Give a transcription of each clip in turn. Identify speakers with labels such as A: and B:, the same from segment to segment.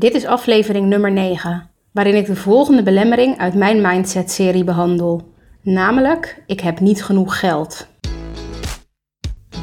A: Dit is aflevering nummer 9, waarin ik de volgende belemmering uit mijn Mindset-serie behandel. Namelijk, ik heb niet genoeg geld.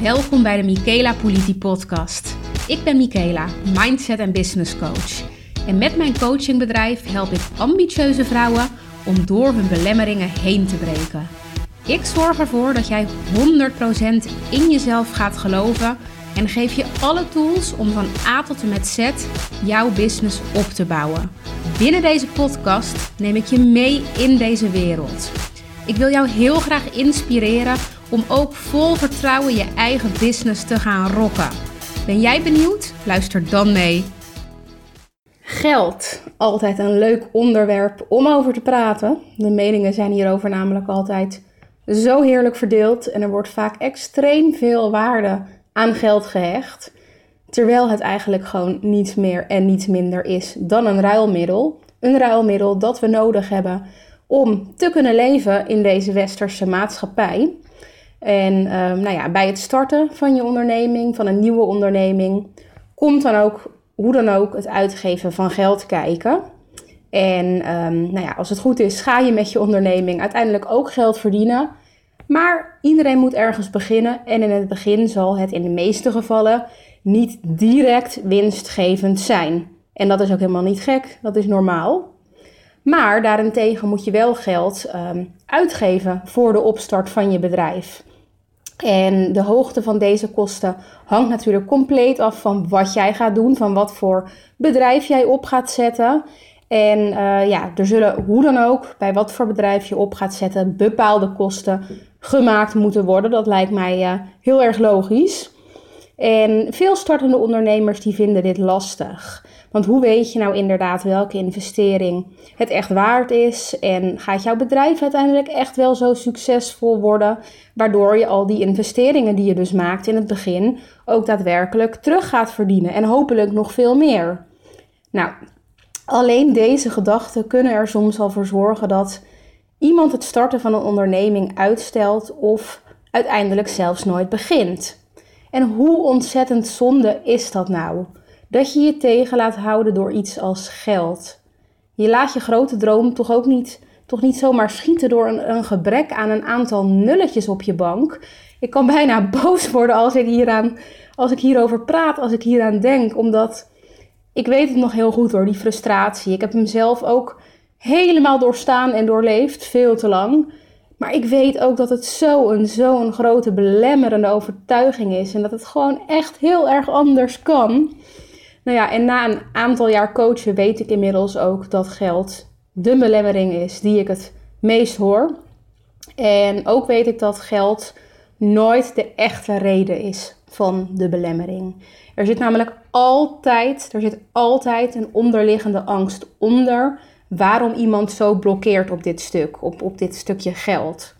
A: Welkom bij de Michaela Politi podcast. Ik ben Michaela, Mindset en Business Coach. En met mijn coachingbedrijf help ik ambitieuze vrouwen om door hun belemmeringen heen te breken. Ik zorg ervoor dat jij 100% in jezelf gaat geloven en geef je alle tools om van A tot en met Z jouw business op te bouwen. Binnen deze podcast neem ik je mee in deze wereld. Ik wil jou heel graag inspireren om ook vol vertrouwen je eigen business te gaan rocken. Ben jij benieuwd? Luister dan mee. Geld, altijd een leuk onderwerp om over te praten. De meningen zijn hierover namelijk altijd zo heerlijk verdeeld en er wordt vaak extreem veel waarde aan geld gehecht. Terwijl het eigenlijk gewoon niets meer en niets minder is dan een ruilmiddel. Een ruilmiddel dat we nodig hebben om te kunnen leven in deze westerse maatschappij. En ehm, nou ja, bij het starten van je onderneming, van een nieuwe onderneming, komt dan ook, hoe dan ook, het uitgeven van geld kijken. En um, nou ja, als het goed is, ga je met je onderneming uiteindelijk ook geld verdienen. Maar iedereen moet ergens beginnen en in het begin zal het in de meeste gevallen niet direct winstgevend zijn. En dat is ook helemaal niet gek, dat is normaal. Maar daarentegen moet je wel geld um, uitgeven voor de opstart van je bedrijf. En de hoogte van deze kosten hangt natuurlijk compleet af van wat jij gaat doen, van wat voor bedrijf jij op gaat zetten. En uh, ja, er zullen hoe dan ook, bij wat voor bedrijf je op gaat zetten, bepaalde kosten gemaakt moeten worden. Dat lijkt mij uh, heel erg logisch. En veel startende ondernemers die vinden dit lastig. Want hoe weet je nou inderdaad welke investering het echt waard is? En gaat jouw bedrijf uiteindelijk echt wel zo succesvol worden? Waardoor je al die investeringen die je dus maakt in het begin ook daadwerkelijk terug gaat verdienen. En hopelijk nog veel meer. Nou, alleen deze gedachten kunnen er soms al voor zorgen dat iemand het starten van een onderneming uitstelt of uiteindelijk zelfs nooit begint. En hoe ontzettend zonde is dat nou? Dat je je tegen laat houden door iets als geld. Je laat je grote droom toch ook niet, toch niet zomaar schieten door een, een gebrek aan een aantal nulletjes op je bank. Ik kan bijna boos worden als ik, hieraan, als ik hierover praat, als ik hieraan denk, omdat ik weet het nog heel goed hoor, die frustratie. Ik heb hem zelf ook helemaal doorstaan en doorleefd, veel te lang. Maar ik weet ook dat het zo'n zo'n grote belemmerende overtuiging is. En dat het gewoon echt heel erg anders kan. Nou ja, en na een aantal jaar coachen weet ik inmiddels ook dat geld de belemmering is die ik het meest hoor. En ook weet ik dat geld nooit de echte reden is van de belemmering. Er zit namelijk altijd, er zit altijd een onderliggende angst onder waarom iemand zo blokkeert op dit stuk, op, op dit stukje geld.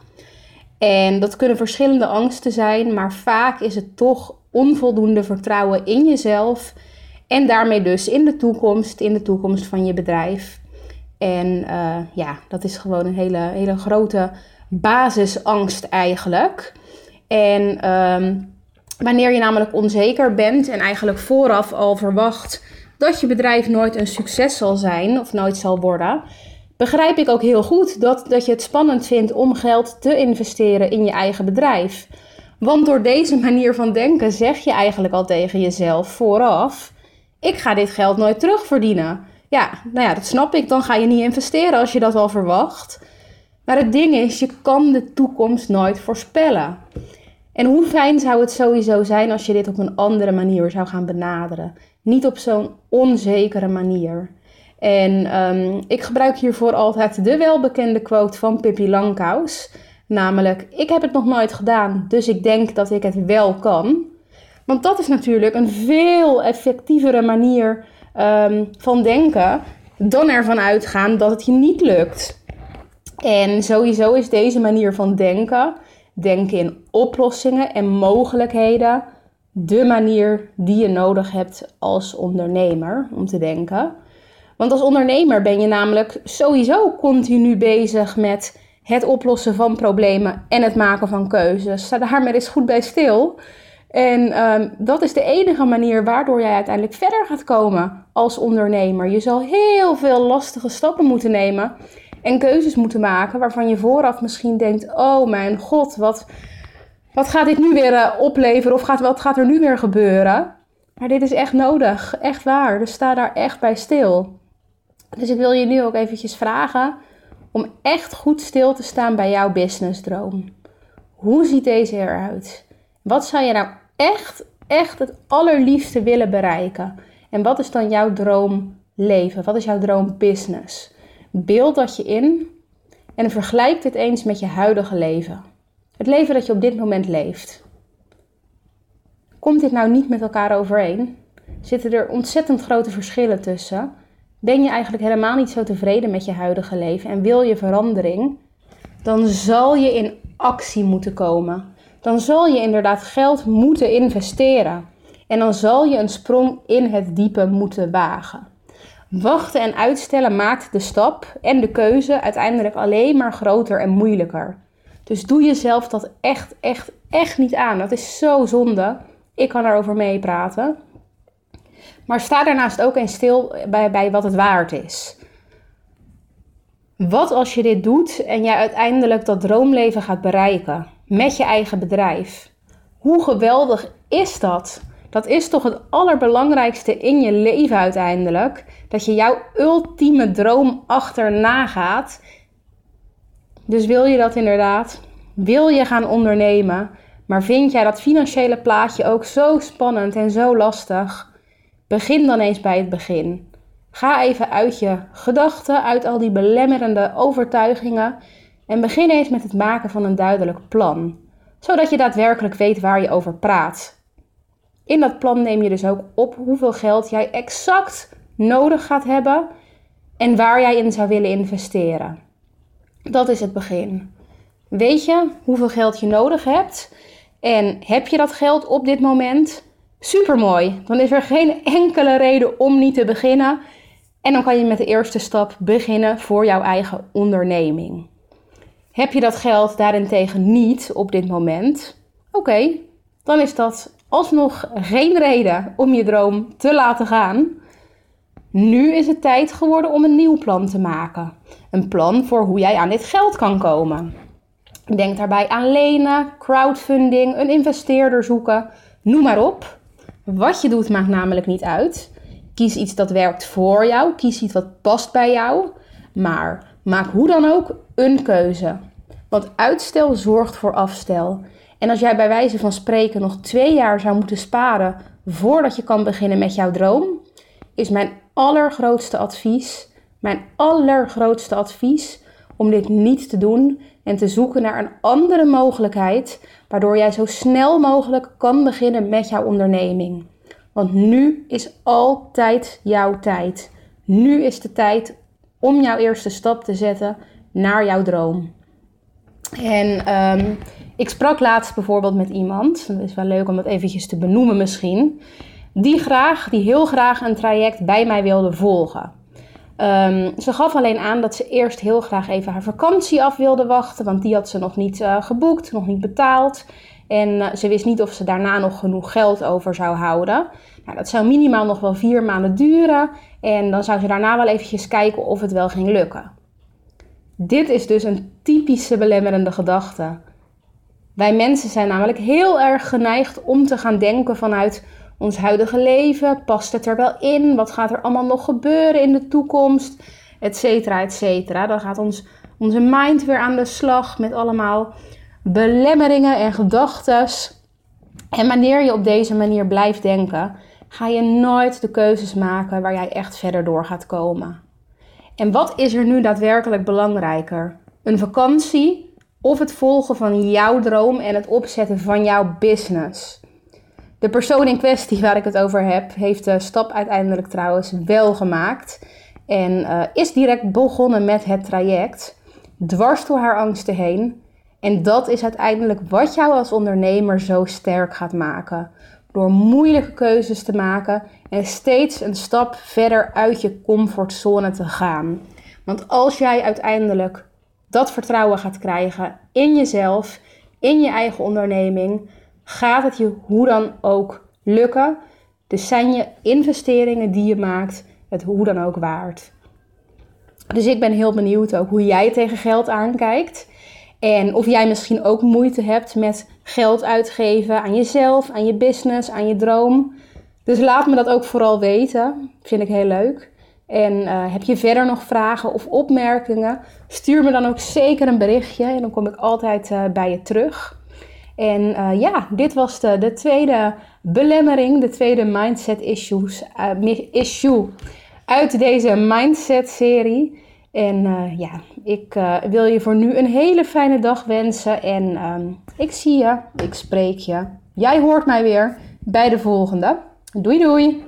A: En dat kunnen verschillende angsten zijn, maar vaak is het toch onvoldoende vertrouwen in jezelf en daarmee dus in de toekomst, in de toekomst van je bedrijf. En uh, ja, dat is gewoon een hele, hele grote basisangst eigenlijk. En um, wanneer je namelijk onzeker bent en eigenlijk vooraf al verwacht dat je bedrijf nooit een succes zal zijn of nooit zal worden, begrijp ik ook heel goed dat, dat je het spannend vindt om geld te investeren in je eigen bedrijf. Want door deze manier van denken zeg je eigenlijk al tegen jezelf vooraf: ik ga dit geld nooit terugverdienen. Ja, nou ja, dat snap ik. Dan ga je niet investeren als je dat al verwacht. Maar het ding is, je kan de toekomst nooit voorspellen. En hoe fijn zou het sowieso zijn als je dit op een andere manier zou gaan benaderen? Niet op zo'n onzekere manier. En um, ik gebruik hiervoor altijd de welbekende quote van Pippi Langkous. Namelijk, ik heb het nog nooit gedaan, dus ik denk dat ik het wel kan. Want dat is natuurlijk een veel effectievere manier um, van denken dan ervan uitgaan dat het je niet lukt. En sowieso is deze manier van denken, denken in oplossingen en mogelijkheden, de manier die je nodig hebt als ondernemer om te denken. Want als ondernemer ben je namelijk sowieso continu bezig met het oplossen van problemen en het maken van keuzes. Sta daar maar eens goed bij stil. En ehm, dat is de enige manier waardoor jij uiteindelijk verder gaat komen als ondernemer. Je zal heel veel lastige stappen moeten nemen en keuzes moeten maken waarvan je vooraf misschien denkt: oh mijn god, wat, wat gaat dit nu weer uh, opleveren of gaat, wat gaat er nu weer gebeuren? Maar dit is echt nodig, echt waar. Dus sta daar echt bij stil. Dus ik wil je nu ook eventjes vragen om echt goed stil te staan bij jouw businessdroom. Hoe ziet deze eruit? Wat zou je nou echt, echt het allerliefste willen bereiken? En wat is dan jouw droomleven? Wat is jouw droombusiness? Beeld dat je in en vergelijk dit eens met je huidige leven. Het leven dat je op dit moment leeft. Komt dit nou niet met elkaar overeen? Zitten er ontzettend grote verschillen tussen? Ben je eigenlijk helemaal niet zo tevreden met je huidige leven en wil je verandering? Dan zal je in actie moeten komen. Dan zal je inderdaad geld moeten investeren. En dan zal je een sprong in het diepe moeten wagen. Wachten en uitstellen maakt de stap en de keuze uiteindelijk alleen maar groter en moeilijker. Dus doe jezelf dat echt, echt, echt niet aan. Dat is zo zonde. Ik kan daarover meepraten. Maar sta daarnaast ook eens stil bij, bij wat het waard is. Wat als je dit doet en jij uiteindelijk dat droomleven gaat bereiken met je eigen bedrijf? Hoe geweldig is dat? Dat is toch het allerbelangrijkste in je leven uiteindelijk. Dat je jouw ultieme droom achterna gaat. Dus wil je dat inderdaad? Wil je gaan ondernemen? Maar vind jij dat financiële plaatje ook zo spannend en zo lastig? Begin dan eens bij het begin. Ga even uit je gedachten, uit al die belemmerende overtuigingen en begin eens met het maken van een duidelijk plan, zodat je daadwerkelijk weet waar je over praat. In dat plan neem je dus ook op hoeveel geld jij exact nodig gaat hebben en waar jij in zou willen investeren. Dat is het begin. Weet je hoeveel geld je nodig hebt en heb je dat geld op dit moment? Supermooi. Dan is er geen enkele reden om niet te beginnen. En dan kan je met de eerste stap beginnen voor jouw eigen onderneming. Heb je dat geld daarentegen niet op dit moment? Oké, dan is dat alsnog geen reden om je droom te laten gaan. Nu is het tijd geworden om een nieuw plan te maken. Een plan voor hoe jij aan dit geld kan komen. Denk daarbij aan lenen, crowdfunding, een investeerder zoeken, noem maar op. Wat je doet maakt namelijk niet uit. Kies iets dat werkt voor jou, kies iets wat past bij jou. Maar maak hoe dan ook een keuze. Want uitstel zorgt voor afstel. En als jij bij wijze van spreken nog twee jaar zou moeten sparen voordat je kan beginnen met jouw droom, is mijn allergrootste advies, mijn allergrootste advies om dit niet te doen en te zoeken naar een andere mogelijkheid, waardoor jij zo snel mogelijk kan beginnen met jouw onderneming. Want nu is altijd jouw tijd. Nu is de tijd om jouw eerste stap te zetten naar jouw droom. En ehm, ik sprak laatst bijvoorbeeld met iemand, het is wel leuk om dat eventjes te benoemen misschien, die graag, die heel graag een traject bij mij wilde volgen. Ehm, ze gaf alleen aan dat ze eerst heel graag even haar vakantie af wilde wachten, want die had ze nog niet uh, geboekt, nog niet betaald. En eh, ze wist niet of ze daarna nog genoeg geld over zou houden. Nou, dat zou minimaal nog wel vier maanden duren. En dan zou ze daarna wel eventjes kijken of het wel ging lukken. Dit is dus een typische belemmerende gedachte. Wij mensen zijn namelijk heel erg geneigd om te gaan denken vanuit ons huidige leven? Past het er wel in? Wat gaat er allemaal nog gebeuren in de toekomst? Etcetera, etcetera. Dan gaat ons, onze mind weer aan de slag met allemaal belemmeringen en gedachten. En wanneer je op deze manier blijft denken, ga je nooit de keuzes maken waar jij echt verder door gaat komen. En wat is er nu daadwerkelijk belangrijker? Een vakantie of het volgen van jouw droom en het opzetten van jouw business? De persoon in kwestie waar ik het over heb, heeft de stap uiteindelijk trouwens wel gemaakt. En uh, is direct begonnen met het traject, dwars door haar angsten heen. En dat is uiteindelijk wat jou als ondernemer zo sterk gaat maken. Door moeilijke keuzes te maken en steeds een stap verder uit je comfortzone te gaan. Want als jij uiteindelijk dat vertrouwen gaat krijgen in jezelf, in je eigen onderneming, gaat het je hoe dan ook lukken. Dus zijn je investeringen die je maakt het hoe dan ook waard. Dus ik ben heel benieuwd ook hoe jij tegen geld aankijkt. En of jij misschien ook moeite hebt met geld uitgeven aan jezelf, aan je business, aan je droom. Dus laat me dat ook vooral weten. Vind ik heel leuk. En uh, heb je verder nog vragen of opmerkingen? Stuur me dan ook zeker een berichtje en dan kom ik altijd uh, bij je terug. En uh, ja, dit was de, de, tweede belemmering, de tweede mindset issues, issue uit deze mindset serie. En ja, ik wil je voor nu een hele fijne dag wensen. En ehm, ik zie je, ik spreek je. Jij hoort mij weer bij de volgende. Doei doei!